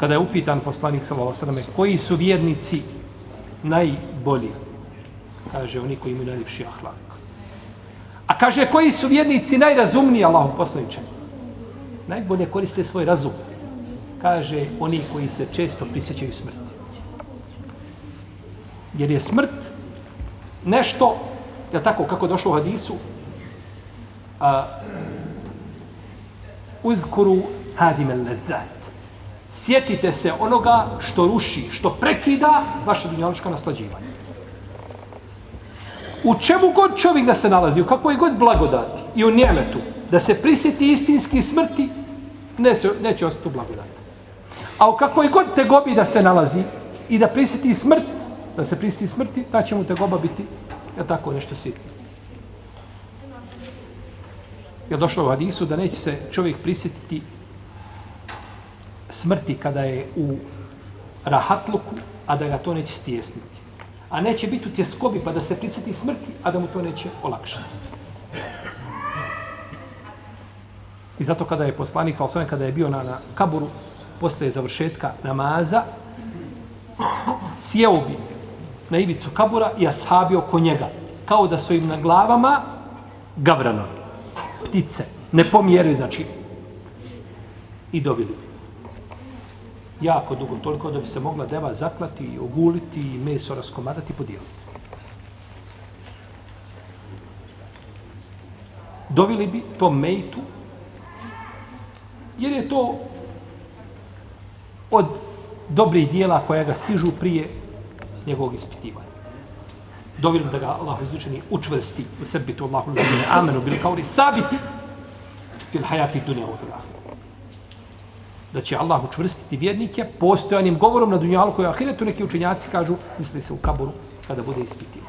kada je upitan poslanik sallallahu alejhi ve koji su vjernici najbolji? Kaže oni koji imaju najljepši ahlak. A kaže koji su vjernici najrazumniji? Allahu poslaniče? najbolje koriste svoj razum. Kaže oni koji se često prisjećaju smrti. Jer je smrt nešto je tako kako došlo u hadisu? A, uzkuru hadim al-ladzat sjetite se onoga što ruši, što prekida vaše dunjaličko naslađivanje. U čemu god čovjek da se nalazi, u kakvoj god blagodati i u njemetu, da se prisjeti istinski smrti, neće, neće ostati u blagodati. A u kakvoj god te gobi da se nalazi i da prisjeti smrt, da se prisjeti smrti, da će mu te goba biti ja tako nešto sitno. Je došlo u hadisu da neće se čovjek prisjetiti smrti kada je u rahatluku, a da ga to neće stjesniti. A neće biti u tjeskobi pa da se prisjeti smrti, a da mu to neće olakšati. I zato kada je poslanik, sal kada je bio na, na kaburu, postaje završetka namaza, sjeo bi na ivicu kabura i ashabi oko njega. Kao da su im na glavama gavranovi, ptice. Ne pomjeraju, znači, i dobili bi jako dugo, toliko da bi se mogla deva zaklati i oguliti i meso raskomadati i podijeliti. Dovili bi to mejtu, jer je to od dobrih dijela koja ga stižu prije njegovog ispitivanja. Dovili da ga Allah izlučeni učvrsti u sebi to Allahu ljubine amenu bili kao li sabiti fil hajati dunja u da će Allah učvrstiti vjernike postojanim govorom na dunjalku i ahiretu neki učenjaci kažu misli se u kaburu kada bude ispitivo.